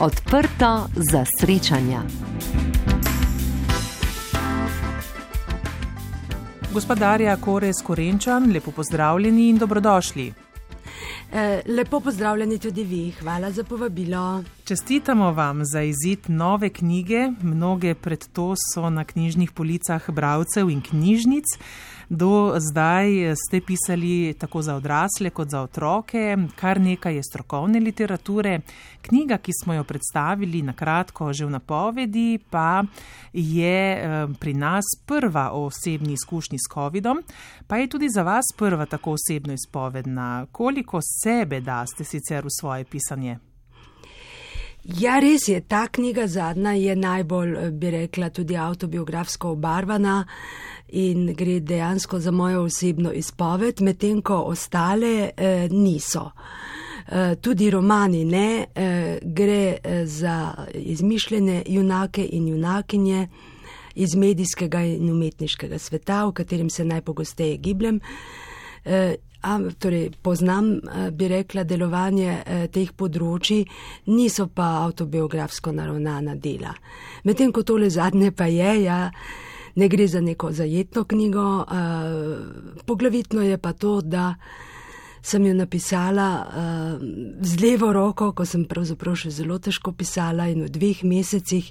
Odprto za srečanja. Gospodarja Kores Korenčan, lepo pozdravljeni in dobrodošli. Eh, lepo pozdravljeni tudi vi, hvala za povabilo. Čestitamo vam za izid nove knjige. Mnoge pred to so na knjižnih policah bravcev in knjižnic. Do zdaj ste pisali tako za odrasle kot za otroke, kar nekaj je strokovne literature. Knjiga, ki smo jo predstavili na kratko že v napovedi, pa je eh, pri nas prva o osebni izkušnji s COVID-om, pa je tudi za vas prva tako osebno izpovedna. Koliko sebe daste sicer v svoje pisanje? Ja, res je, ta knjiga zadnja je najbolj, eh, bi rekla, tudi autobiografsko obarvana in gre dejansko za mojo osebno izpoved, medtem ko ostale eh, niso. Eh, tudi romani ne, eh, gre eh, za izmišljene junake in junakinje iz medijskega in umetniškega sveta, v katerem se najpogosteje gibljem. A, torej, poznam, eh, bi rekla, delovanje eh, teh področji, niso pa autobiografsko naravnana dela. Medtem ko tole zadnje pa je, ja, ne gre za neko zajetno knjigo, eh, poglavitno je pa to, da sem jo napisala z levo roko, ko sem pravzaprav še zelo težko pisala in v dveh mesecih,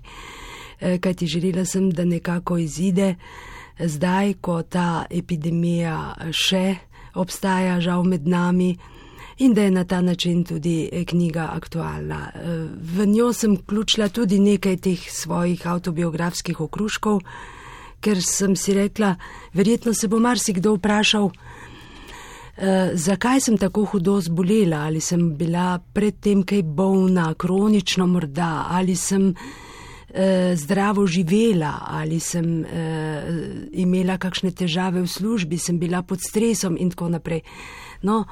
kajti želela sem, da nekako izide zdaj, ko ta epidemija še obstaja žal med nami in da je na ta način tudi eh, knjiga aktualna. Eh, v njo sem vključila tudi nekaj teh svojih autobiografskih okruškov, ker sem si rekla, verjetno se bo marsikdo vprašal, eh, zakaj sem tako hudo zbolela, ali sem bila predtem kaj bolna, kronično morda, ali sem eh, zdravo živela ali sem eh, imela kakšne težave v službi, sem bila pod stresom in tako naprej. No,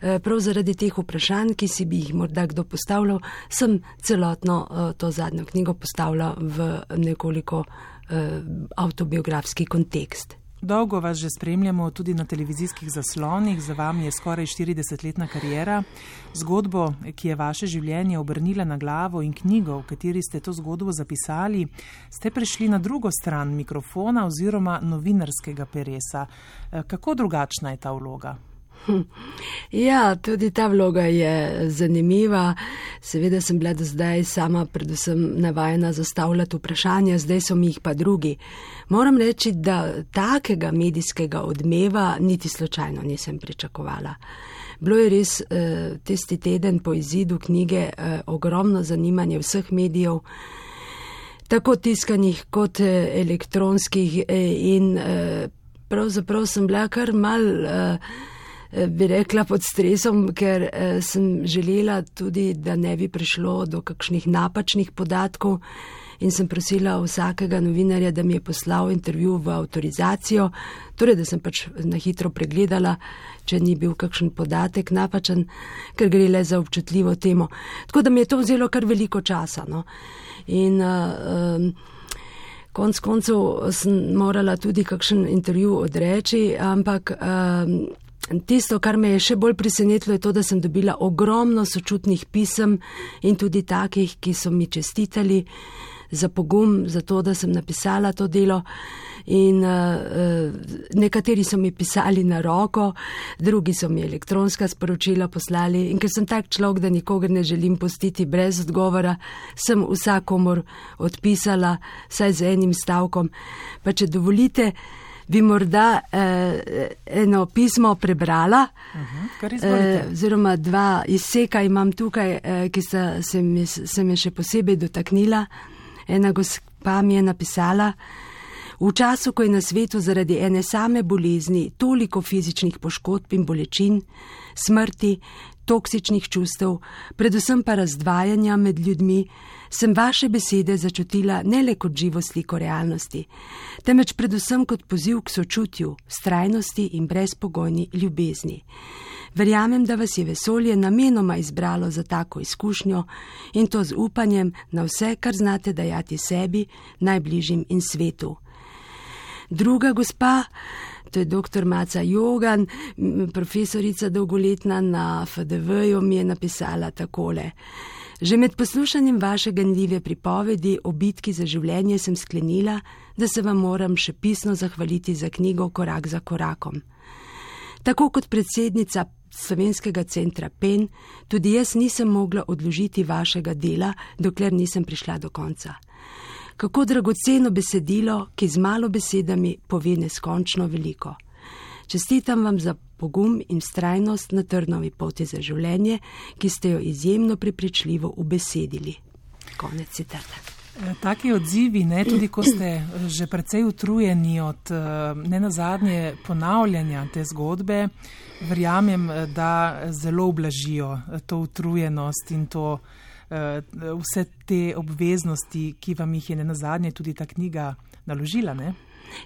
eh, prav zaradi teh vprašanj, ki si bi jih morda kdo postavljal, sem celotno eh, to zadnjo knjigo postavila v nekoliko eh, autobiografski kontekst. Dolgo vas že spremljamo tudi na televizijskih zaslonih, za vami je skoraj 40-letna karijera. Zgodbo, ki je vaše življenje obrnila na glavo in knjigo, v kateri ste to zgodbo zapisali, ste prišli na drugo stran mikrofona oziroma novinarskega peresa. Kako drugačna je ta vloga? Ja, tudi ta vloga je zanimiva. Seveda sem bila do zdaj sama predvsem navajena zastavljati vprašanja, zdaj so mi jih pa drugi. Moram reči, da takega medijskega odmeva niti slučajno nisem pričakovala. Bilo je res eh, tisti teden po izidu knjige eh, ogromno zanimanje vseh medijev, tako tiskanih kot eh, elektronskih in pravzaprav sem bila kar mal Eh, bi rekla, pod stresom, ker eh, sem želela tudi, da ne bi prišlo do kakšnih napačnih podatkov in sem prosila vsakega novinarja, da mi je poslal intervju v avtorizacijo, torej da sem pač na hitro pregledala, če ni bil kakšen podatek napačen, ker gre le za občutljivo temo. Tako da mi je to vzelo kar veliko časa. No. In, uh, um, Konc koncev sem morala tudi kakšen intervju odreči, ampak um, Tisto, kar me je še bolj presenetilo, je to, da sem dobila ogromno sočutnih pisem in tudi takih, ki so mi čestitali za pogum, za to, da sem napisala to delo. In uh, nekateri so mi pisali na roko, drugi so mi elektronska sporočila poslali. In ker sem tak človek, da nikogar ne želim pustiti brez odgovora, sem vsakomor odpisala, saj z enim stavkom. Pa če dovolite, bi morda eh, eno pismo prebrala, eh, oziroma uh, dva izseka imam tukaj, eh, ki sta se mi, se mi še posebej dotaknila. Ena gospa mi je napisala, v času, ko je na svetu zaradi ene same bolezni toliko fizičnih poškodb in bolečin, smrti, toksičnih čustev, predvsem pa razdvajanja med ljudmi, sem vaše besede začutila ne le kot živo sliko realnosti, temveč predvsem kot poziv k sočutju, strajnosti in brezpogojni ljubezni. Verjamem, da vas je vesolje namenoma izbralo za tako izkušnjo in to z upanjem na vse, kar znate dajati sebi, najbližjim in svetu. Druga gospa, to je dr. Maca Jogan, profesorica dolgoletna na FDV-ju, mi je napisala takole. Že med poslušanjem vaše ganljive pripovedi o bitki za življenje sem sklenila, da se vam moram še pisno zahvaliti za knjigo Korak za korakom. Tako kot predsednica Slovenskega centra PEN, tudi jaz nisem mogla odložiti vašega dela, dokler nisem prišla do konca. Kako dragoceno besedilo, ki z malo besedami pove neskončno veliko. Čestitam vam za pogum in strajnost na trnovi poti za življenje, ki ste jo izjemno prepričljivo ubesedili. Konec citata. E, taki odzivi, ne, tudi ko ste že precej utrujeni od e, ne nazadnje ponavljanja te zgodbe, verjamem, da zelo ublažijo to utrujenost in to vse te obveznosti, ki vam jih je ne nazadnje tudi ta knjiga naložila. Ne?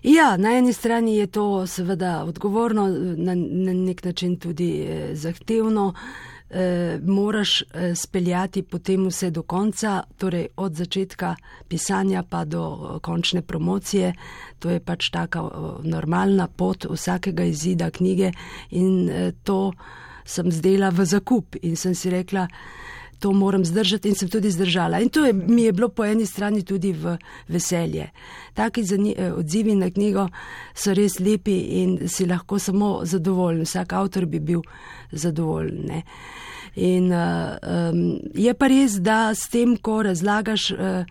Ja, na eni strani je to seveda odgovorno, na, na nek način tudi eh, zahtevno. Eh, moraš eh, speljati potem vse do konca, torej od začetka pisanja pa do eh, končne promocije. To je pač taka eh, normalna pot vsakega izida knjige in eh, to sem zdela v zakup in sem si rekla, to moram zdržati in sem tudi zdržala. In to je, mi je bilo po eni strani tudi v veselje. Taki eh, odzivi na knjigo so res lepi in si lahko samo zadovoljen. Vsak avtor bi bil zadovoljen. Ne? In uh, um, je pa res, da s tem, ko razlagaš uh,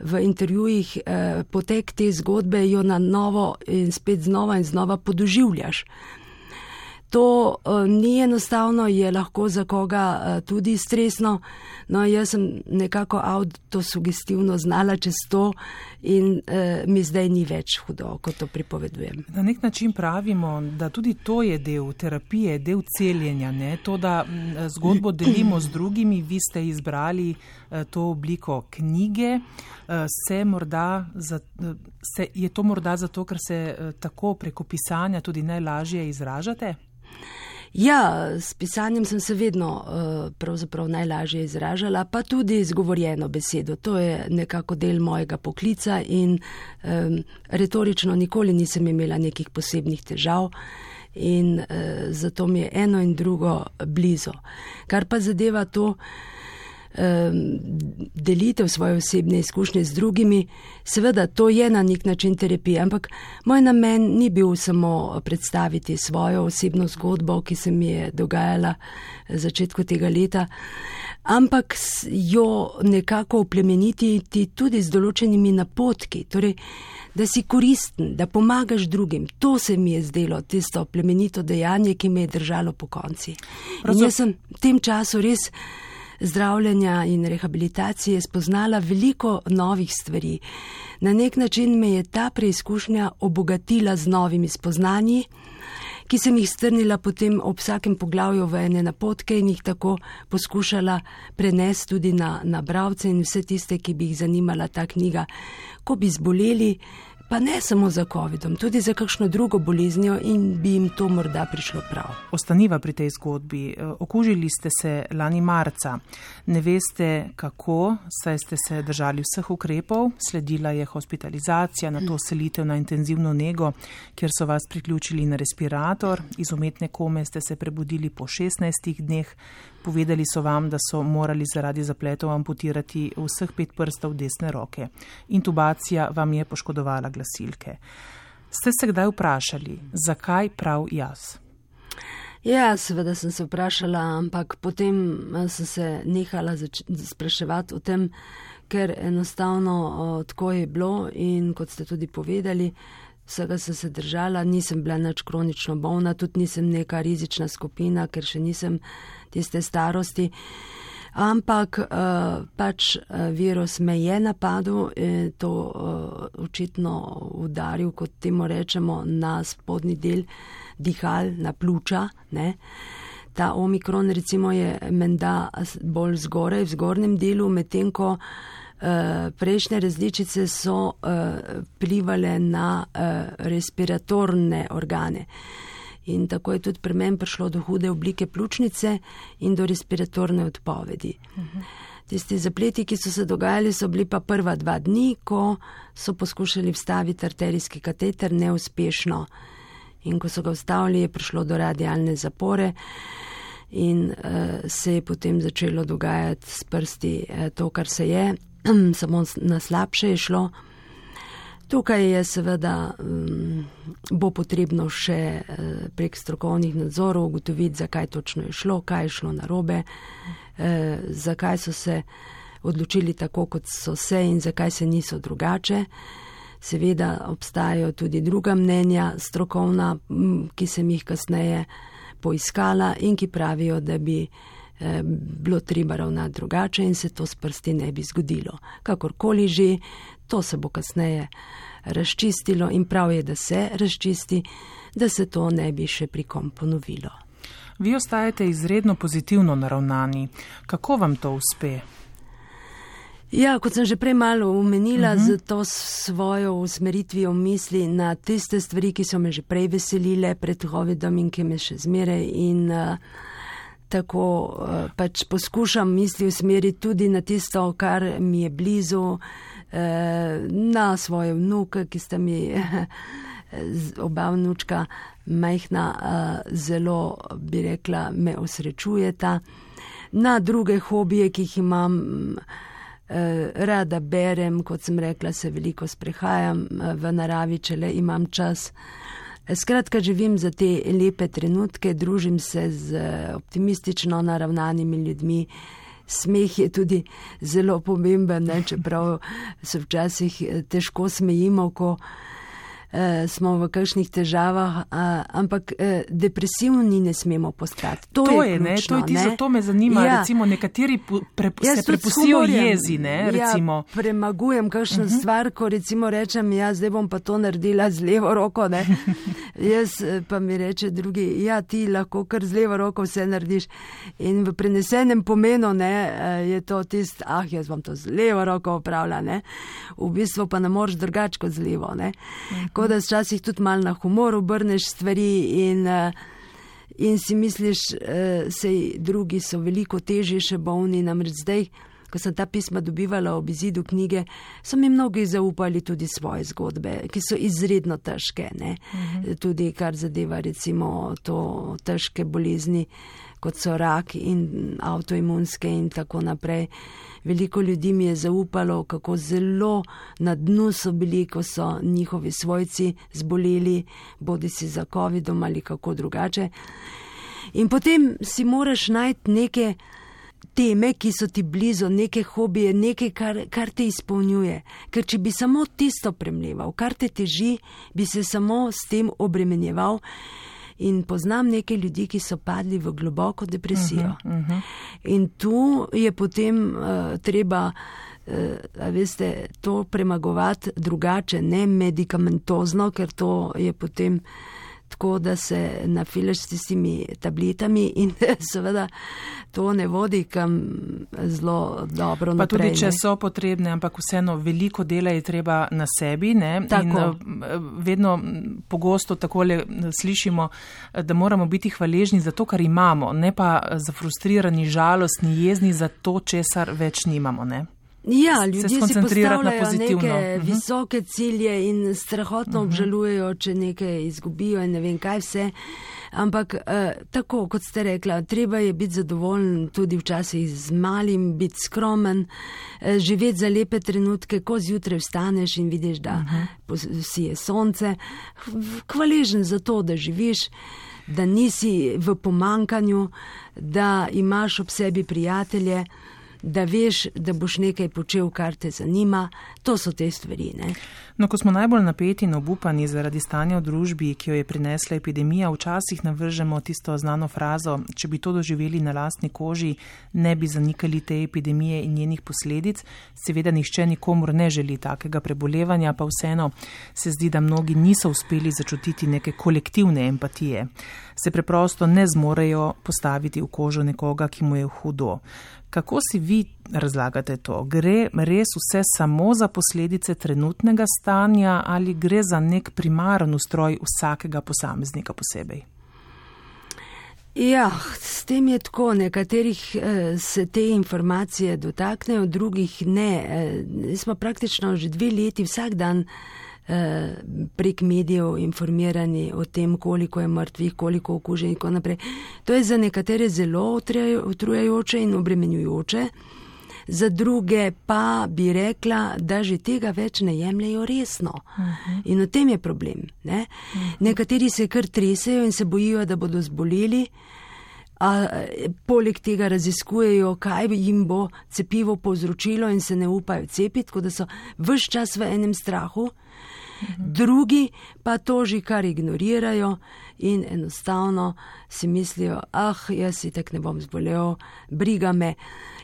v intervjujih uh, potek te zgodbe, jo na novo in spet znova in znova podoživljaš. To uh, ni enostavno, je lahko za koga uh, tudi stresno. No, jaz sem nekako avtosugestivno znala čez to in uh, mi zdaj ni več hudo, ko to pripovedujem. Na nek način pravimo, da tudi to je del terapije, del celjenja. Ne? To, da zgodbo delimo z drugimi, vi ste izbrali uh, to obliko knjige. Se morda, se, je to morda zato, ker se tako preko pisanja tudi najlažje izražate? Ja, s pisanjem sem se vedno uh, najlažje izražala, pa tudi izgovorjeno besedo. To je nekako del mojega poklica in um, retorično nikoli nisem imela nekih posebnih težav. In uh, zato mi je eno in drugo blizu. Kar pa zadeva to, delitev svoje osebne izkušnje z drugimi, seveda to je na nek način terapija, ampak moj namen ni bil samo predstaviti svojo osebno zgodbo, ki se mi je dogajala v začetku tega leta, ampak jo nekako oplemeniti tudi z določenimi napotki, torej, da si koristen, da pomagaš drugim. To se mi je zdelo tisto plemenito dejanje, ki me je držalo po konci. In jaz sem v tem času res zdravljenja in rehabilitacije spoznala veliko novih stvari. Na nek način me je ta preizkušnja obogatila z novimi spoznanji, ki sem jih strnila potem ob vsakem poglavju v ene napotke in jih tako poskušala prenesti tudi na, na bravce in vse tiste, ki bi jih zanimala ta knjiga. Ko bi zboleli, pa ne samo za COVID-om, tudi za kakšno drugo boleznijo in bi jim to morda prišlo prav. Ostaniva pri tej zgodbi. E, okužili ste se lani marca. Ne veste kako, saj ste se držali vseh ukrepov, sledila je hospitalizacija, na to selitev na intenzivno nego, kjer so vas priključili na respirator. Iz umetne kome ste se prebudili po 16 dneh. Povedali so vam, da so morali zaradi zapletov amputirati vseh pet prstov desne roke. Intubacija vam je poškodovala glasilke. Ste se kdaj vprašali, zakaj prav jaz? Ja, seveda sem se vprašala, ampak potem eh, sem se nehala spraševati o tem, ker enostavno o, tako je bilo in kot ste tudi povedali, vsega sem se držala, nisem bila nič kronično bolna, tudi nisem neka rizična skupina, ker še nisem tiste starosti. Ampak uh, pač uh, virus me je napadel to uh, očitno udaril, kot temu rečemo, na spodnji del dihal, na pljuča. Ne? Ta omikron recimo je menda bolj zgoraj, v zgornjem delu, medtem ko prejšnje različice so uh, plivale na respiratorne organe. Uh, in tako je tudi pri meni prišlo do hude oblike pljučnice in do respiratorne odpovedi. Mhm. Tisti zapleti, ki so se dogajali, so bili pa prva dva dni, ko so poskušali vstaviti arterijski kateter neuspešno. In ko so ga vstavili, je prišlo do radialne zapore. in uh, se je potem začelo dogajati s prsti uh, to, kar se je, samo na slabše je šlo. Tukaj je seveda, um, bo potrebno še uh, prek strokovnih nadzorov ugotoviti, zakaj točno je šlo, kaj je šlo narobe, uh, zakaj so se odločili tako, kot so se in zakaj se niso drugače. Seveda obstajajo tudi druga mnenja, strokovna, ki sem jih kasneje poiskala in ki pravijo, da bi eh, bilo treba ravnati drugače in se to s prsti ne bi zgodilo. Kakorkoli že, to se bo kasneje razčistilo in prav je, da se razčisti, da se to ne bi še pri kom ponovilo. Vi ostajate izredno pozitivno naravnani. Kako vam to uspe? Ja, kot sem že prej malo omenila, uh -huh. z to svojo usmeritvijo misli na tiste stvari, ki so me že prej veselile pred COVID-om in ki me še zmeraj in uh, tako uh, pač poskušam misli usmeriti tudi na tisto, kar mi je blizu, uh, na svoje vnuke, ki sta mi oba vnučka majhna, uh, zelo bi rekla, me osrečujeta, na druge hobije, ki jih imam. Eh, rada berem, kot sem rekla, se veliko sprehajam eh, v naravi, če le imam čas. Eh, skratka, živim za te lepe trenutke, družim se z optimistično naravnanimi ljudmi. Smeh je tudi zelo pomemben, ne, čeprav se včasih težko smejimo, ko uh, smo v kakšnih težavah, uh, ampak uh, depresivni ne smemo postati. To, to je, je, ključno, ne, to je tisto, to me zanima. Ja. Recimo, nekateri pre, se prepustijo jezi. Ne, ja, premagujem kakšno uh mhm. -huh. stvar, ko recimo rečem, ja, zdaj bom pa to naredila z levo roko. Jaz pa mi reče drugi, ja, ti lahko kar z levo roko vse narediš. In v prenesenem pomenu ne, je to tist, ah, jaz bom to z levo roko upravljala. V bistvu pa ne moreš drugače kot z levo. Ne. Tako da včasih tudi malo na humor obrneš stvari in, uh, in si misliš, da uh, se drugi so veliko težje še bolni. Namreč zdaj, ko sem ta pisma dobivala ob izidu knjige, so mi mnogi zaupali tudi svoje zgodbe, ki so izredno težke, uh mhm. tudi kar zadeva recimo to težke bolezni, kot so rak in avtoimunske in tako naprej. Veliko ljudi mi je zaupalo, kako zelo na dnu so bili, ko so njihovi svojci zboleli, bodi si za COVID-om ali kako drugače. In potem si moraš najti neke teme, ki so ti blizu, neke hobije, nekaj, kar, kar te izpolnjuje. Ker če bi samo tisto premljeval, kar te teži, bi se samo s tem obremenjeval. In poznam nekaj ljudi, ki so padli v globoko depresijo. Uh -huh, uh -huh. In tu je potem uh, treba, uh, veste, to premagovati drugače, ne medikamentozno, ker to je potem tako, da se nafileš s tistimi tabletami in seveda to ne vodi kam zelo dobro. Pa naprej, tudi, če ne. so potrebne, ampak vseeno veliko dela je treba na sebi. Ne? In eh, vedno pogosto takole slišimo, da moramo biti hvaležni za to, kar imamo, ne pa zafrustrirani, žalostni, jezni za to, česar več nimamo. Ne? Ja, ljudje se postavljajo na neke uh mhm. -huh. visoke cilje in strahotno uh mhm. -huh. obžalujejo, če nekaj izgubijo in ne vem kaj vse. Ampak eh, tako, kot ste rekla, treba je biti zadovoljen tudi včasih z malim, biti skromen, eh, živeti za lepe trenutke, ko zjutraj vstaneš in vidiš, da uh -huh. si je sonce. Hvaležen za to, da živiš, da nisi v pomankanju, da imaš ob sebi prijatelje da veš, da boš nekaj počel, kar te zanima. To so te stvari. Ne? No, ko smo najbolj napeti in obupani zaradi stanja v družbi, ki jo je prinesla epidemija, včasih navržemo tisto znano frazo: če bi to doživeli na lastni koži, ne bi zanikali te epidemije in njenih posledic. Seveda, nišče nikomor ne želi takega prebolevanja, pa vseeno se zdi, da mnogi niso uspeli začutiti neke kolektivne empatije. Se preprosto ne zmorejo postaviti v kožo nekoga, ki mu je hudo. Kako si vi razlagate to? Gre res vse samo za posledice trenutnega stanja ali gre za nek primaren ustroj vsakega posameznika posebej? Ja, s tem je tako. Nekaterih eh, se te informacije dotaknejo, drugih ne. Eh, smo praktično že dve leti vsak dan eh, prek medijev informirani o tem, koliko je mrtvih, koliko okuženih in tako naprej. To je za nekatere zelo utrujajoče in obremenjujoče za druge pa bi rekla, da že tega več ne jemljajo resno. Uh mhm. In v tem je problem. Ne? Uh mhm. Nekateri se kar tresejo in se bojijo, da bodo zboleli. A, poleg tega raziskujejo, kaj jim bo cepivo povzročilo, in se ne upajo cepiti, tako da so vse čas v enem strahu. Mhm. Drugi pa to že kar ignorirajo in enostavno si mislijo, ah, jaz si tek ne bom zbolel, briga me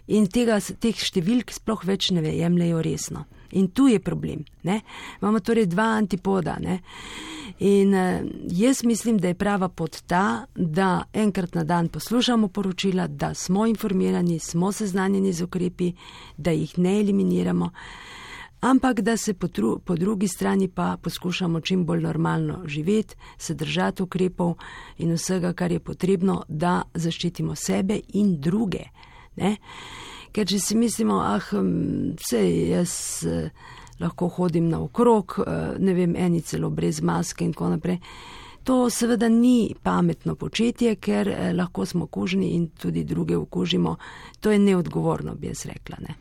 in tega, teh številk sploh več ne jemljajo resno. In tu je problem. Ne? Imamo torej dva antipoda. Ne? In uh, jaz mislim, da je prava pot ta, da enkrat na dan poslušamo poročila, da smo informirani, smo seznanjeni z ukrepi, da jih ne eliminiramo, ampak da se po, tru, po drugi strani pa poskušamo čim bolj normalno živeti, se držati ukrepov in vsega, kar je potrebno, da zaščitimo sebe in druge. Ne? Ker če si mislimo, ah, vse jaz eh, lahko hodim naokrog, eh, ne vem, eni celo brez maske in tako naprej. To seveda ni pametno početje, ker eh, lahko smo okuženi in tudi druge okužimo. To je neodgovorno, bi jaz rekla. Ne.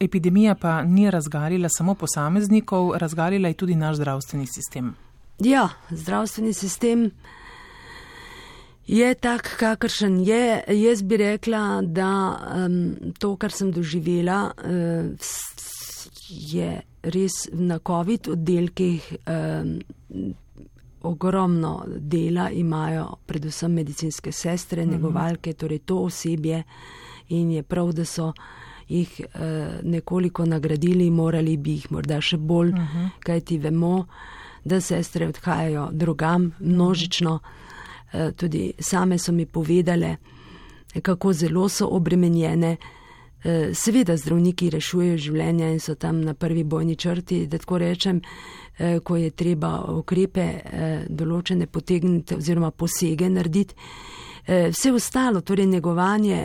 Epidemija pa ni razgalila samo posameznikov, razgalila je tudi naš zdravstveni sistem. Ja, zdravstveni sistem je tak, kakršen je. Jaz bi rekla, da um, to, kar sem doživela, uh, je res na COVID oddelkih. Um, Ogromno dela imajo predvsem medicinske sestre, mhm. negovalke, torej to osebje in je prav, da so jih eh, nekoliko nagradili, morali bi jih morda še bolj, uh mhm. -huh. kajti vemo, da sestre odhajajo drugam množično. Eh, tudi same so mi povedale, kako zelo so obremenjene. Eh, seveda zdravniki rešujejo življenja in so tam na prvi bojni črti, da tako rečem, ko je treba ukrepe določene potegniti oziroma posege narediti. Vse ostalo, torej negovanje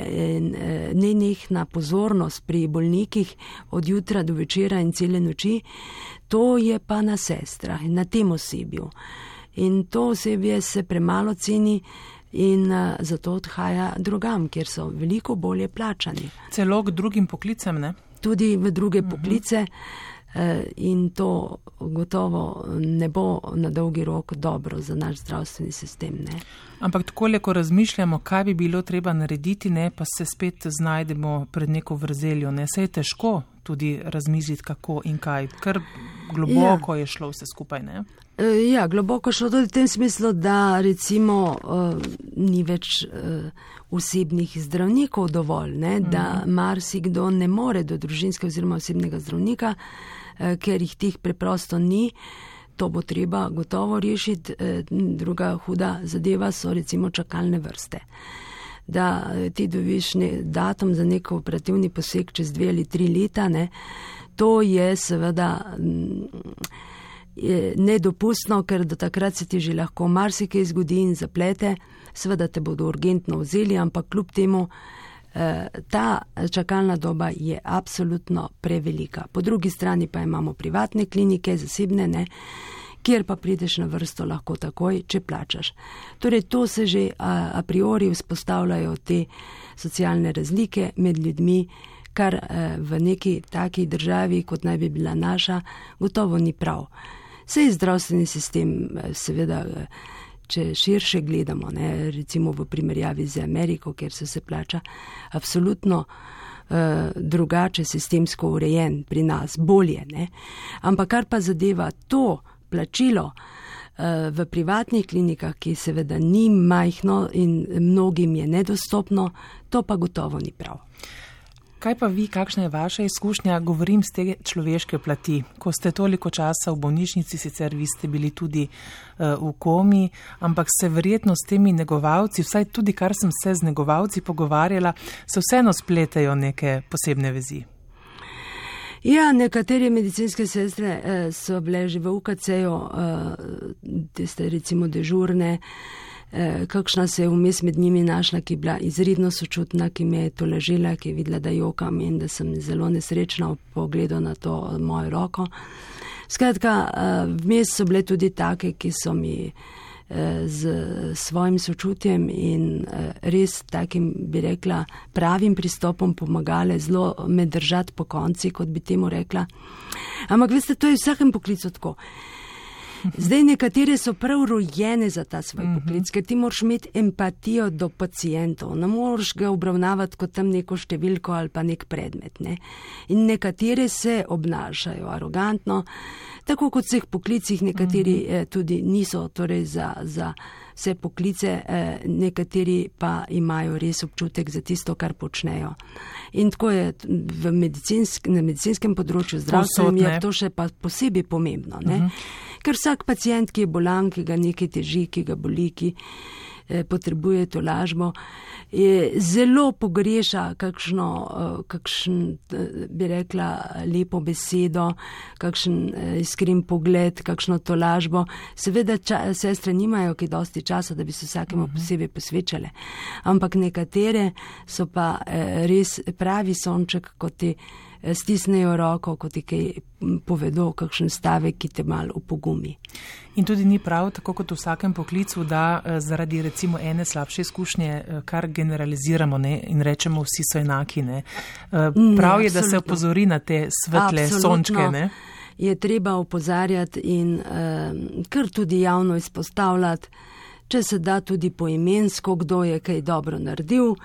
nenehna pozornost pri bolnikih od jutra do večera in cele noči, to je pa na sestrah na tem osebju in to osebje se premalo ceni in uh, zato odhaja drugam, kjer so veliko bolje plačani. Celo k drugim poklicem, ne? Tudi v druge uh mhm. -huh. poklice. Eh, in to gotovo ne bo na dolgi rok dobro za naš zdravstveni sistem. Ne? Ampak tako, ko razmišljamo, kaj bi bilo treba narediti, ne, pa se spet znajdemo pred neko vrzeljo. Ne? Se je težko tudi razmisliti, kako in kaj, ker globoko ja. je šlo vse skupaj. Ne? Eh, ja, globoko šlo tudi v tem smislu, da recimo uh, ni več uh, osebnih zdravnikov dovolj, ne? da mhm. marsikdo ne more do družinskega oziroma osebnega zdravnika. Eh, ker jih teh preprosto ni. To bo treba gotovo rešiti. Eh, druga huda zadeva so recimo čakalne vrste. Da eh, ti dobiš datum za nek operativni poseg čez dve ali tri leta, ne, to je seveda mm, je nedopustno, ker do takrat se ti že lahko marsikaj zgodi in zaplete. Seveda te bodo urgentno vzeli, ampak kljub temu Eh, ta čakalna doba je absolutno prevelika. Po drugi strani pa imamo privatne klinike, zasebne ne, kjer pa prideš na vrsto lahko takoj, če plačaš. Torej, to se že a, a priori vzpostavljajo te socialne razlike med ljudmi, kar eh, v neki taki državi, kot naj bi bila naša, gotovo ni prav. Sej zdravstveni sistem eh, seveda če širše gledamo, ne, recimo v primerjavi z Ameriko, kjer se se plača, absolutno uh, drugače sistemsko urejen pri nas, bolje. Ne. Ampak kar pa zadeva to plačilo uh, v privatnih klinikah, ki seveda ni majhno in mnogim je nedostopno, to pa gotovo ni prav. Kaj pa vi, kakšna je vaša izkušnja, govorim z te človeške plati, ko ste toliko časa v bolnišnici, sicer vi ste bili tudi uh, v komi, ampak se verjetno s temi negovalci, vsaj tudi kar sem se z negovalci pogovarjala, se vseeno spletejo neke posebne vezi. Ja, nekatere medicinske sestre eh, so bile že v UKC-ju, eh, te ste recimo dežurne. Eh, kakšna se je vmes med njimi našla, ki je bila izredno sočutna, ki me je to ležela, ki je videla, da jokam in da sem zelo nesrečna v pogledu na to mojo roko. Skratka, vmes so bile tudi take, ki so mi z svojim sočutjem in res takim, bi rekla, pravim pristopom pomagale zelo me držati po konci, kot bi temu rekla. Ampak veste, to je v vsakem poklicu tako. Zdaj, nekatere so prav rojene za ta svoj mhm. poklic, ker ti moraš imeti empatijo do pacijentov, ne moreš ga obravnavati kot tam neko številko ali pa nek predmet. Ne? In nekatere se obnašajo arogantno, tako kot v vseh poklicih, nekateri mhm. eh, tudi niso torej za. za vse poklice, eh, nekateri pa imajo res občutek za tisto, kar počnejo. In tako je medicinsk, na medicinskem področju zdravstva, je to še pa posebej pomembno. Uh mhm. -huh. Ker vsak pacijent, ki je bolan, ki ga nekaj teži, ki ga boli, ki Eh, potrebuje to lažbo, zelo pogreša kakšno, eh, kakšen, eh, bi rekla, lepo besedo, kakšen iskren pogled, kakšno to lažbo. Seveda ča, sestre nimajo ki dosti časa, da bi se vsakemu mhm. posebej posvečale, ampak nekatere so pa res pravi sonček, kot ti stisnejo roko, kot ti kaj povedo, kakšen stavek, ki te malo upogumi. In tudi ni prav, tako kot v vsakem poklicu, da eh, zaradi recimo ene slabše izkušnje, eh, kar generaliziramo ne, in rečemo, vsi so enaki. Ne. Eh, prav ne, je, da se opozori na te svetle absolutno. sončke. Ne. Je treba opozarjati in uh, kar tudi javno izpostavljati če se da tudi poimensko, kdo je kaj dobro naredil,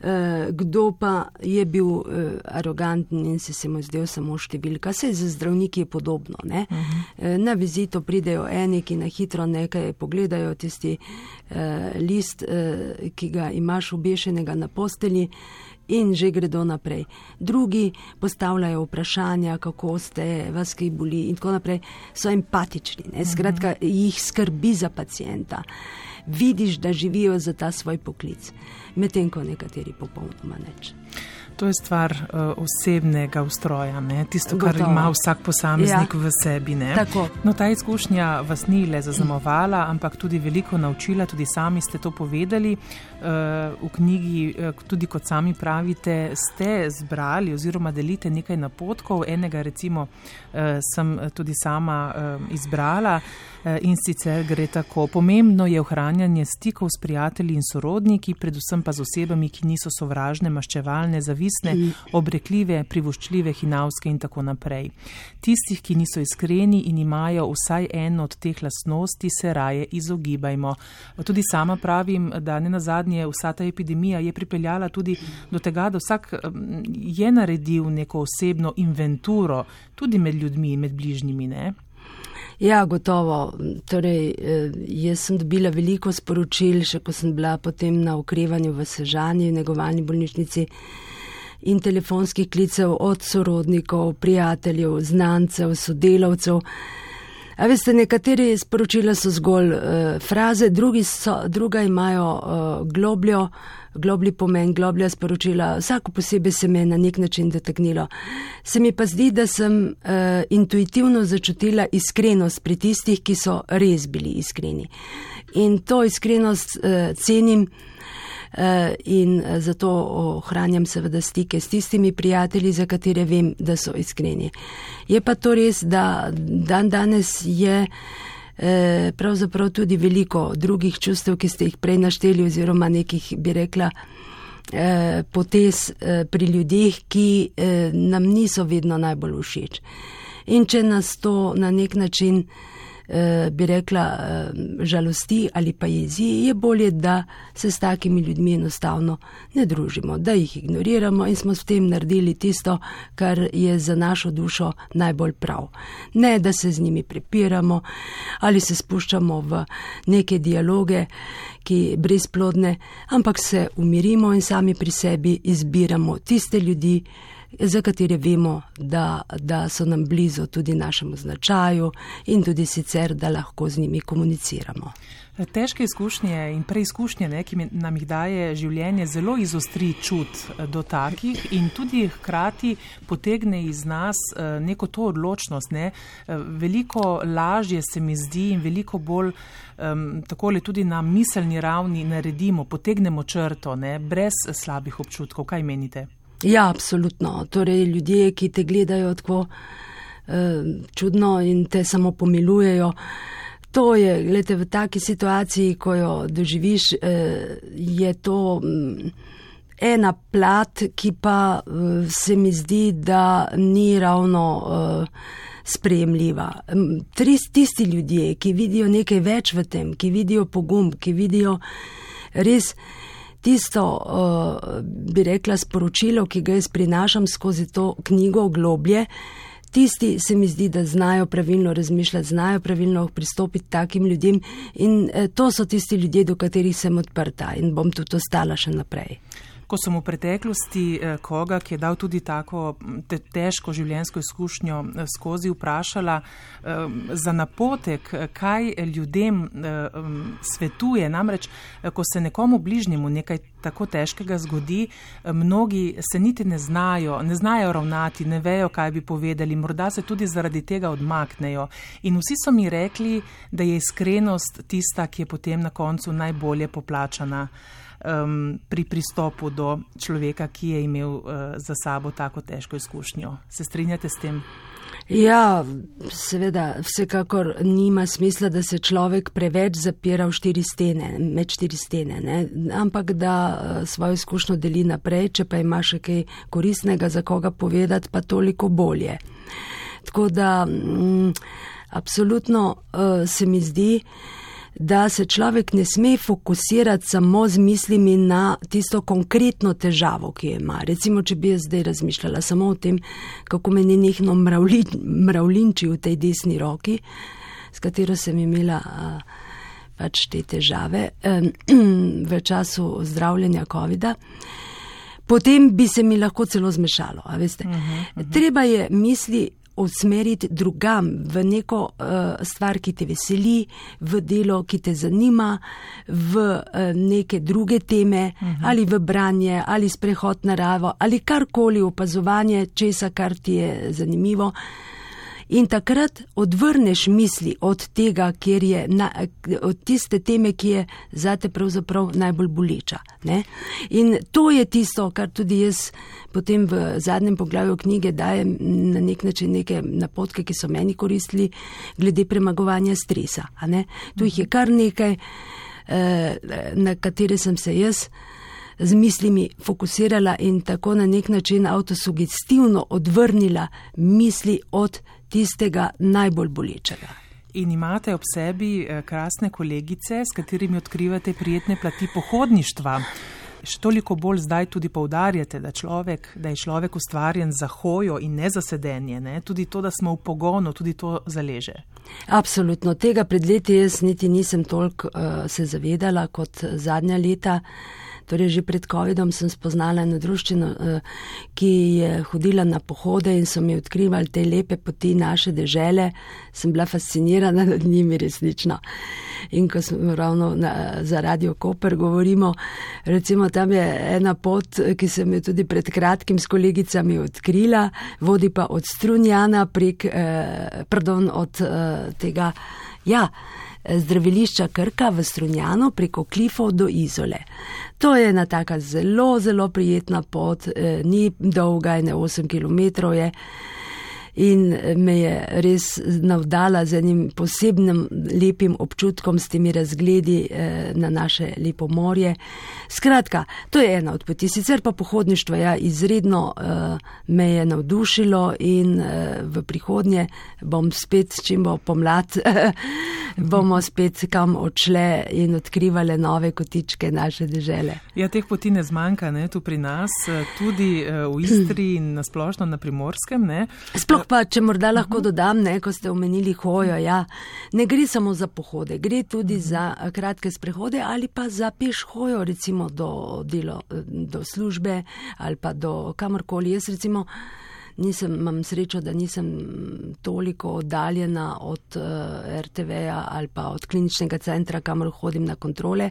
eh, kdo pa je bil eh, aroganten in se, se mu zdel samo številka. Sej za zdravniki je podobno. Uh mhm. -huh. eh, na vizito pridejo eni, ki na hitro nekaj pogledajo, tisti list, ki ga imaš obešenega na posteli. In že gredo naprej. Drugi postavljajo vprašanja, kako ste, vas kaj boli, in tako naprej. So empatični, ne? skratka, jih skrbi za pacijenta vidiš, da živijo za ta svoj poklic, medtem ko nekateri popolnoma neč. To je stvar uh, osebnega ustroja, ne? tisto, kar Gotovo. ima vsak posameznik ja. v sebi. No, ta izkušnja vas ni le zaznamovala, ampak tudi veliko naučila, tudi sami ste to povedali. Uh, v knjigi, uh, tudi kot sami pravite, ste zbrali oziroma delite nekaj napotkov. Enega, recimo, uh, sem tudi sama uh, izbrala. In sicer gre tako: pomembno je ohranjanje stikov s prijatelji in sorodniki, predvsem pa z osebami, ki niso sovražne, maščevalne, zavisne, obrekljive, privoščljive, hinavske in tako naprej. Tistih, ki niso iskreni in imajo vsaj eno od teh lasnosti, se raje izogibajmo. Tudi sama pravim, da ne na zadnje vsa ta epidemija je pripeljala tudi do tega, da vsak je naredil neko osebno inventuro tudi med ljudmi, med bližnjimi. Ne? Ja, gotovo. Torej, eh, jaz sem dobila veliko sporočil, še ko sem bila potem na okrevanju v Sežani, v negovalni bolnišnici in telefonskih klicev od sorodnikov, prijateljev, znancev, sodelavcev. A veste, nekateri sporočila so zgolj uh, fraze, drugi so, druga imajo uh, globljo, globli pomen, globlja sporočila, vsako posebej se me je na nek način dotaknilo. Se mi pa zdi, da sem uh, intuitivno začutila iskrenost pri tistih, ki so res bili iskreni. In to iskrenost uh, cenim. Eh, in eh, zato ohranjam seveda stike s tistimi prijatelji, za katere vem, da so iskreni. Je pa to res, da dan danes je eh, pravzaprav tudi veliko drugih čustev, ki ste jih prej našteli oziroma nekih, bi rekla, potez pri ljudeh, ki nam niso vedno najbolj všeč. In če nas to na nek način bi rekla, eh, žalosti ali pa jezi, je bolje, da se s takimi ljudmi enostavno ne družimo, da jih ignoriramo in smo s tem naredili tisto, kar je za našo dušo najbolj prav. Ne, da se z njimi prepiramo ali se spuščamo v neke dialoge, ki brezplodne, ampak se umirimo in sami pri sebi izbiramo tiste ljudi, za katere vemo, da, da so nam blizu tudi našemu značaju in tudi sicer, da lahko z njimi komuniciramo. Težke izkušnje in preizkušnje, ne, ki nam jih daje življenje, zelo izostri čut eh, do takih in tudi hkrati potegne iz nas eh, neko to odločnost. Ne. Eh, veliko lažje se mi zdi in veliko bolj um, takole tudi na miselni ravni naredimo, potegnemo črto, ne, brez slabih občutkov. Kaj menite? Ja, absolutno. Torej, ljudje, ki te gledajo tako čudno in te samo pomilujejo. To je, gledajte, v taki situaciji, ko jo doživiš, je to mm, ena plat, ki pa se mi zdi, da ni ravno sprejemljiva. Tisti ljudje, ki vidijo nekaj več v tem, ki vidijo pogum, ki vidijo res tisto, uh, bi rekla, sporočilo, ki ga jaz prinašam skozi to knjigo globlje. Tisti se mi zdi, da znajo pravilno razmišljati, znajo pravilno pristopiti takim ljudem in eh, to so tisti ljudje, do katerih sem odprta in bom tudi ostala še naprej. Ko sem v preteklosti eh, koga, ki je dal tudi tako te, težko življenjsko izkušnjo eh, skozi, vprašala eh, za napotek, kaj ljudem svetuje. Namreč, ko se nekomu bližnjemu nekaj tako težkega zgodi, mnogi se niti ne znajo, ne znajo ravnati, ne vejo, kaj bi povedali, morda se tudi zaradi tega odmaknejo. In vsi so mi rekli, da je iskrenost tista, ki je potem na koncu najbolje poplačana um, pri pristopu do človeka, ki je imel uh, za sabo tako težko izkušnjo. Se strinjate s tem? Ja, seveda, vsekakor nima smisla, da se človek preveč zapira v štiri stene, med štiri stene, ne? ampak da uh, svojo izkušnjo deli naprej, če pa ima še kaj koristnega za koga povedati, pa toliko bolje. Tako da, mm, absolutno uh, se mi zdi, da se človek ne sme fokusirati samo z mislimi na tisto konkretno težavo, ki jo ima. Recimo, če bi jaz zdaj razmišljala samo o tem, kako me ni nekno mravlinči v tej desni roki, s katero sem imela pač te težave v času zdravljenja COVID-a. Potem bi se mi lahko celo zmešalo. Uh -huh, uh -huh. Treba je misli usmeriti drugam, v neko uh, stvar, ki te veseli, v delo, ki te zanima, v uh, neke druge teme, uh mhm. -huh. ali v branje, ali sprehod naravo, ali karkoli opazovanje česa, kar ti je zanimivo. Uh, in takrat odvrneš misli od tega, kjer je, na, od tiste teme, ki je zate pravzaprav najbolj boleča. Ne? In to je tisto, kar tudi jaz potem v zadnjem poglavju knjige dajem na nek način neke napotke, ki so meni koristili glede premagovanja stresa. Tu jih je kar nekaj, eh, na katere sem se jaz z mislimi fokusirala in tako na nek način avtosugestivno odvrnila misli od tistega najbolj bolečega. In imate ob sebi eh, krasne kolegice, s katerimi odkrivate prijetne plati pohodništva. Še toliko bolj zdaj tudi poudarjate, da, človek, da je človek ustvarjen za hojo in ne za sedenje. Ne? Tudi to, da smo v pogonu, tudi to zaleže. Absolutno. Tega pred leti jaz niti nisem toliko uh, se zavedala kot zadnja leta. Uh, Torej, že pred COVID-om sem spoznala eno druščino, eh, ki je hodila na pohode in so mi odkrivali te lepe poti naše dežele. Sem bila fascinirana nad njimi resnično. In ko smo ravno na, za Radio Koper govorimo, recimo tam je ena pot, ki sem jo tudi pred kratkim s kolegicami odkrila, vodi pa od Strunjana prek, eh, pardon, od eh, tega, ja, zdravilišča Krka v Strunjano preko klifov do Izole. To je ena taka zelo, zelo prijetna pot, eh, ni dolga, ne 8 km je in me je res navdala z enim posebnim lepim občutkom s temi razgledi eh, na naše lepo morje. Skratka, to je ena od poti. Sicer pa pohodništvo ja, izredno uh, me je navdušilo in uh, v prihodnje bom spet, čim bo pomlad, bomo spet kam odšle in odkrivali nove kotičke naše dežele. Ja, teh poti ne zmanjka, ne, tu pri nas, tudi uh, v Istri in nasplošno na primorskem. Ne. Sploh pa, če morda lahko dodam, ne, ko ste omenili hojo, ja, ne gre samo za pohode, gre tudi za kratke sprehode ali pa za peš hojo, recimo do, delo, do službe ali pa do kamorkoli. Jaz recimo nisem, imam srečo, da nisem toliko oddaljena od uh, eh, RTV-ja ali pa od kliničnega centra, kamor hodim na kontrole.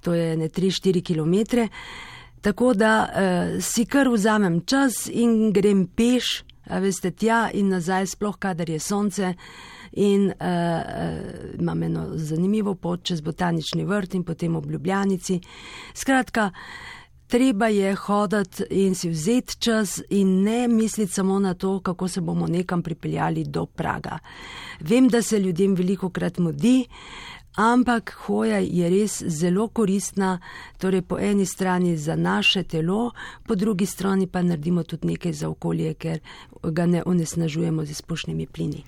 To je ne 3-4 km. Tako da uh, si kar vzamem čas in grem peš, veste, tja in nazaj, sploh kadar je sonce. In uh, imam eno zanimivo pot čez botanični vrt in potem ob Ljubljanici. Skratka, treba je hoditi in si vzeti čas in ne misliti samo na to, kako se bomo nekam pripeljali do Praga. Vem, da se ljudem veliko krat mudi, ampak hoja je res zelo koristna, torej po eni strani za naše telo, po drugi strani pa naredimo tudi nekaj za okolje, ker ga ne onesnažujemo z izpušnimi plini.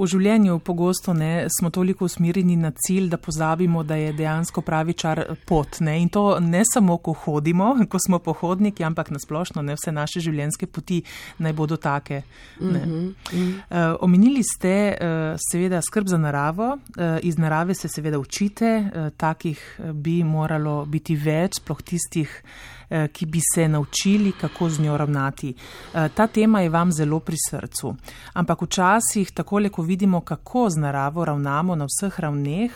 V življenju pogosto ne, smo toliko usmerjeni na cilj, da pozabimo, da je dejansko pravi čar pot. Ne? In to ne samo, ko hodimo, ko smo pohodniki, ampak nasplošno ne vse naše življenjske poti naj bodo take. Mm -hmm. uh, omenili ste uh, seveda skrb za naravo, uh, iz narave se seveda učite, uh, takih bi moralo biti več, sploh tistih. Eh, ki bi se naučili, kako z njo ravnati. Eh, ta tema je vam zelo pri srcu. Ampak včasih, takole, ko vidimo, kako z naravo ravnamo na vseh ravneh,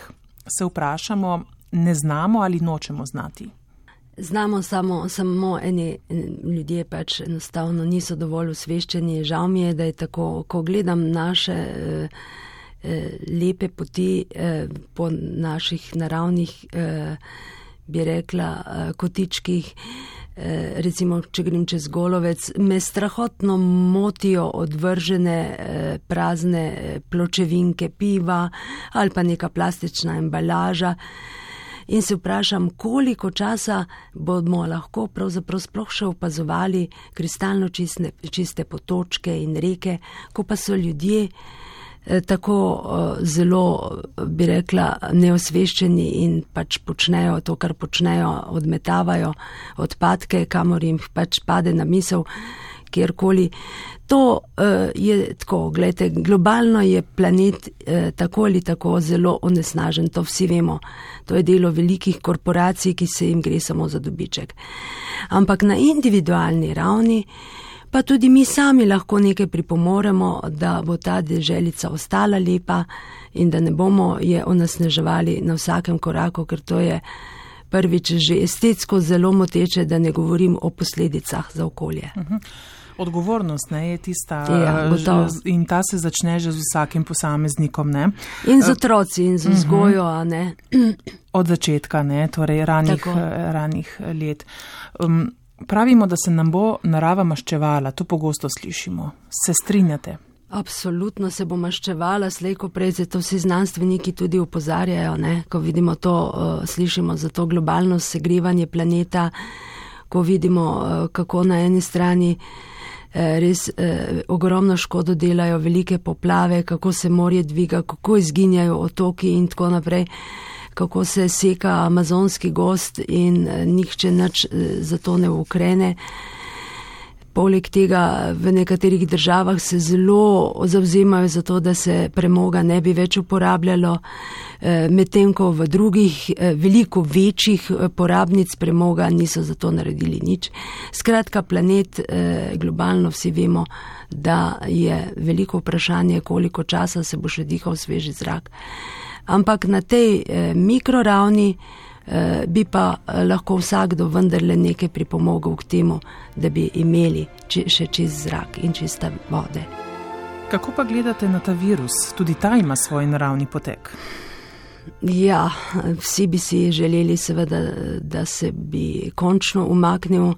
se vprašamo, ne znamo ali nočemo znati. Znamo samo, samo eni ljudje pač enostavno niso dovolj usveščeni. Žal mi je, da je tako, ko gledam naše eh, eh, lepe poti eh, po naših naravnih eh, bi rekla, eh, kotičkih, eh, recimo, če grem čez golovec, me strahotno motijo odvržene eh, prazne pločevinke piva ali pa neka plastična embalaža. In se vprašam, koliko časa bomo lahko pravzaprav sploh še opazovali kristalno čiste, čiste potočke in reke, ko pa so ljudje Eh, tako eh, zelo, bi rekla, neosveščeni in pač počnejo to, kar počnejo, odmetavajo odpadke, kamor jim pač pade na misel, kjerkoli. To uh, je tako, gledajte, globalno je planet tako ali tako zelo onesnažen, to vsi vemo. To je delo velikih korporacij, ki se jim gre samo za dobiček. Ampak na individualni ravni pa tudi mi sami lahko nekaj pripomoremo, da bo ta deželica ostala lepa in da ne bomo je onesneževali na vsakem koraku, ker to je prvič že estetsko zelo moteče, da ne govorim o posledicah za okolje. Uh mhm. -huh. Odgovornost ne, je tista ja, uh, in ta se začne že z vsakim posameznikom. Ne. In z otroci in z mhm. vzgojo. Uh -huh. Od začetka, ne, torej ranih, ranih let. Um, Pravimo, da se nam bo narava maščevala, to pogosto slišimo. Se strinjate? Absolutno se bo maščevala, slejko prej, zato vsi znanstveniki tudi upozarjajo, ne? ko vidimo to, uh, slišimo za to globalno segrevanje planeta, ko vidimo, uh, kako na eni strani uh, res uh, ogromno škodo delajo velike poplave, kako se morje dviga, kako izginjajo otoki in tako naprej. Uh, kako se seka amazonski gost in eh, nihče nič eh, za to ne ukrene. Poleg tega v nekaterih državah se zelo zavzemajo za to, da se premoga ne bi več uporabljalo, eh, medtem ko v drugih veliko večjih porabnic premoga niso za to naredili nič. Skratka, planet globalno vsi vemo, da je veliko vprašanje, koliko časa se bo še dihal sveži zrak ampak na tej eh, mikroravni eh, bi pa eh, lahko vsakdo vendarle nekaj pripomogel k temu, da bi imeli či, še čist zrak in čiste vode. Kako pa gledate na ta virus? Tudi ta ima svoj naravni potek. Ja, vsi bi si želeli, seveda, da se bi končno umaknil.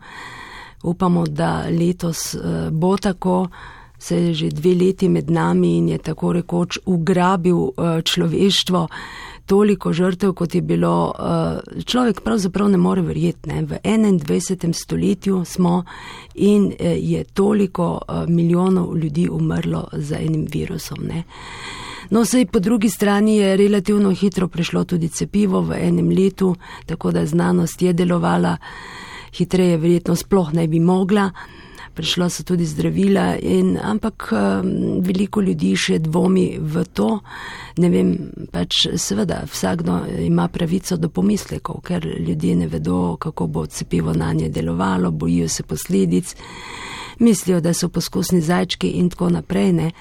Upamo, da letos eh, bo tako se je že dve leti med nami in je tako rekoč ugrabil uh, človeštvo. Toliko žrtev, kot je bilo, uh, človek pravzaprav ne more verjeti. Ne? V 21. stoletju smo in uh, je toliko uh, milijonov ljudi umrlo za enim virusom. Ne? No, sej po drugi strani je relativno hitro prišlo tudi cepivo v enem letu, tako da znanost je delovala hitreje, verjetno sploh ne bi mogla prišla so tudi zdravila, in, ampak um, veliko ljudi še dvomi v to. Ne vem, pač seveda vsakdo ima pravico do pomislekov, ker ljudje ne vedo, kako bo cepivo na nje delovalo, bojijo se posledic, mislijo, da so poskusni zajčki in tako naprej. Ne.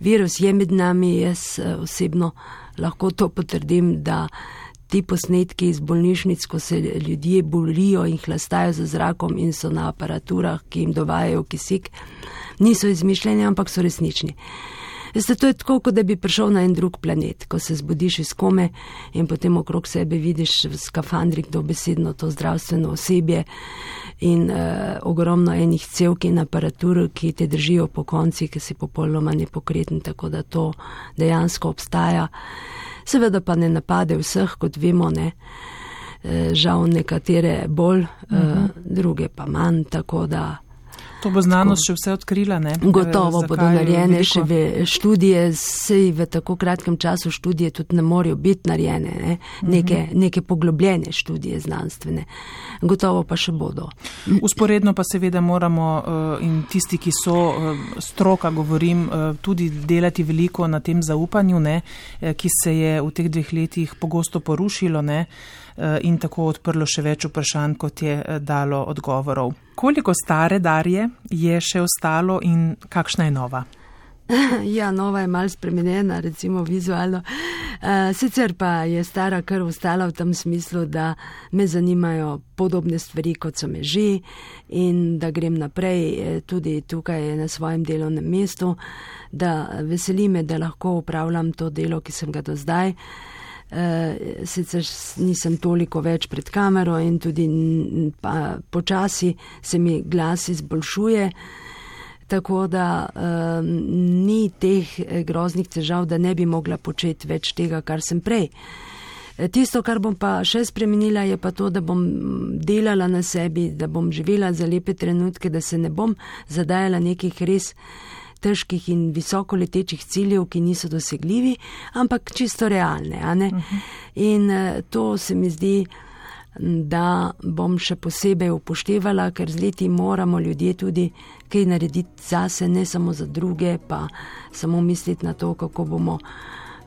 Virus je med nami, jaz uh, osebno lahko to potrdim, da ti posnetki iz bolnišnic, ko se ljudje bolijo in hlastajo za zrakom in so na aparaturah, ki jim dovajajo kisik, niso izmišljeni, ampak so resnični. Veste, to je tako, kot da bi prišel na en drug planet, ko se zbudiš iz kome in potem okrog sebe vidiš v skafandrih dobesedno to zdravstveno osebje in uh, ogromno enih celk in aparatur, ki te držijo po konci, ki si popolnoma nepokreten, tako da to dejansko obstaja. Seveda pa ne napade vseh, kot vemo, ne. Eh, žal nekatere bolj, uh -huh. uh, druge pa manj, tako da. To bo znanost še vse odkrila, ne? Gotovo Zakaj bodo narejene še ve, študije, sej v tako kratkem času študije tudi ne morajo biti narejene, ne? neke, uh -huh. neke poglobljene študije znanstvene. Gotovo pa še bodo. Usporedno pa seveda moramo uh, in tisti, ki so uh, stroka, govorim, uh, tudi delati veliko na tem zaupanju, ne? ki se je v teh dveh letih pogosto porušilo ne? In tako odprlo še več vprašanj, kot je dalo odgovorov. Koliko stare darje je še ostalo in kakšna je nova? Ja, nova je malce spremenjena, recimo vizualno. Uh, sicer pa je stara kar ostala v tem smislu, da me zanimajo podobne stvari, kot so me že in da grem naprej eh, tudi tukaj na svojem delovnem mestu, da veseli me, da lahko upravljam to delo, ki sem ga do zdaj. Uh, sicer nisem toliko več pred kamero in tudi pa, počasi se mi glas izboljšuje, tako da uh, ni teh eh, groznih težav, da ne bi mogla početi več tega, kar sem prej. Tisto, kar bom pa še spremenila, je pa to, da bom delala na sebi, da bom živela za lepe trenutke, da se ne bom zadajala nekih res težkih in visoko letečih ciljev, ki niso dosegljivi, ampak čisto realne. Uh mhm. -huh. In uh, to se mi zdi, da bom še posebej upoštevala, ker z leti moramo ljudje tudi kaj narediti zase, ne samo za druge, pa samo misliti na to, kako bomo.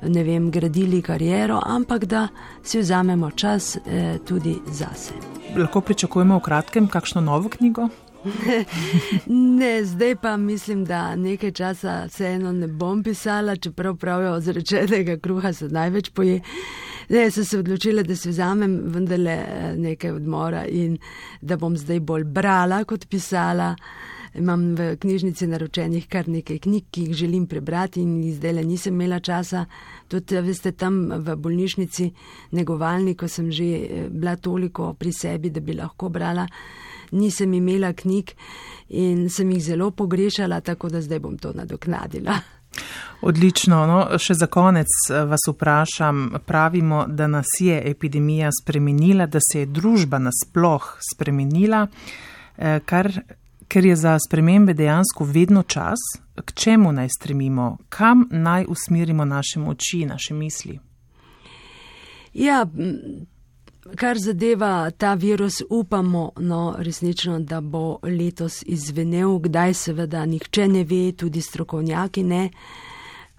Ne vem, gradili kariero, ampak da si vzamemo čas eh, tudi zase. Lahko pričakujemo v kratkem kakšno novo knjigo? ne, zdaj pa mislim, da nekaj časa vseeno ne bom pisala, čeprav pravijo, od zrečenega kruha se največ poje. Ne, sem se odločila, da si vzamem vendarle eh, nekaj odmora in da bom zdaj bolj brala kot pisala. Imam v knjižnici naročenih kar nekaj knjig, ki jih želim prebrati in zdaj le nisem imela časa. Tudi, veste, tam v bolnišnici negovalni, ko sem že eh, bila toliko pri sebi, da bi lahko brala nisem imela knjig in sem jih zelo pogrešala, tako da zdaj bom to nadoknadila. Odlično. No, še za konec eh, vas vprašam. Pravimo, da nas je epidemija spremenila, da se je družba nasploh spremenila, eh, kar, ker je za spremembe dejansko vedno čas. K čemu naj stremimo, kam naj usmerimo naše moči, naše misli? Ja, Kar zadeva ta virus, upamo, no, resnično, da bo letos izvenel, kdaj seveda nihče ne ve, tudi strokovnjaki ne,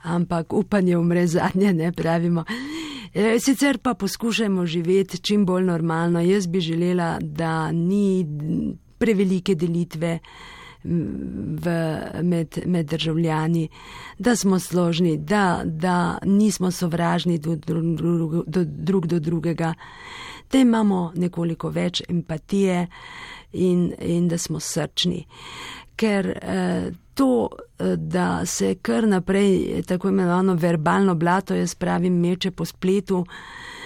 ampak upanje umre zadnje, ne pravimo. E, sicer pa poskušajmo živeti čim bolj normalno. Jaz bi želela, da ni prevelike delitve v, med, med državljani, da smo složni, da, da nismo sovražni do, do, do, drug do drugega da imamo nekoliko več empatije in, in da smo srčni. Ker eh, to, eh, da se kar naprej tako imenovano verbalno blato, jaz pravim, meče po spletu, Eh,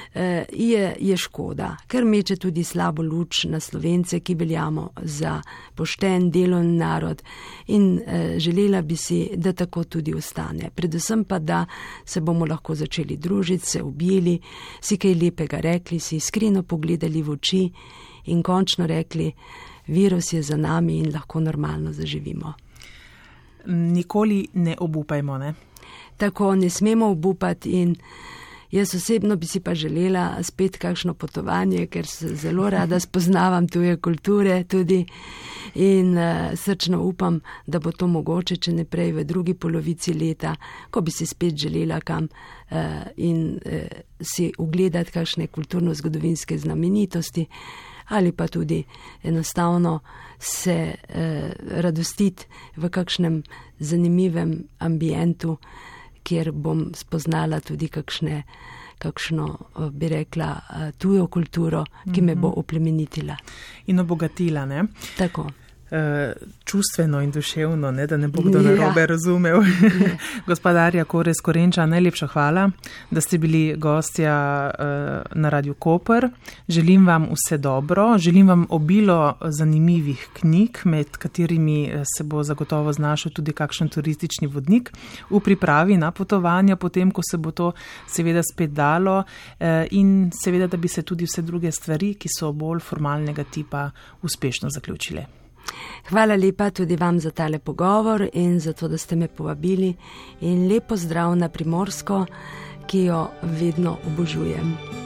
je, je škoda, ker meče tudi slabo luč na slovence, ki veljamo za pošten delovni narod in eh, želela bi si, da tako tudi ostane. Predvsem pa, da se bomo lahko začeli družiti, se objeli, si kaj lepega rekli, si iskreno pogledali v oči in končno rekli, virus je za nami in lahko normalno zaživimo. Nikoli ne obupajmo, ne? Tako ne smemo obupati in Jaz osebno bi si pa želela spet kakšno potovanje, ker se zelo rada spoznavam tuje kulture tudi in uh, srčno upam, da bo to mogoče, če ne prej v drugi polovici leta, ko bi si spet želela kam uh, in uh, si ugledati kakšne kulturno-zgodovinske znamenitosti ali pa tudi enostavno se eh, radostiti v kakšnem zanimivem ambientu, kjer bom spoznala tudi kakšne, kakšno, eh, bi rekla, eh, tujo kulturo, ki me bo mhm. oplemenitila. In obogatila, ne? Tako. Čustveno in duševno, ne, da ne bo kdo narobe ja. razumel. Gospodarja Kores Korenča, najlepša hvala, da ste bili gostja uh, na Radio Koper. Želim vam vse dobro, želim vam obilo zanimivih knjig, med katerimi eh, se bo zagotovo znašel tudi kakšen turistični vodnik v pripravi na potovanja, potem, ko se bo to seveda spet dalo in seveda, da bi se tudi vse druge stvari, ki so bolj formalnega tipa, uspešno zaključile. Hvala lepa tudi vam za tale pogovor in za to, da ste me povabili in lepo zdrav na primorsko, ki jo vedno obožujem.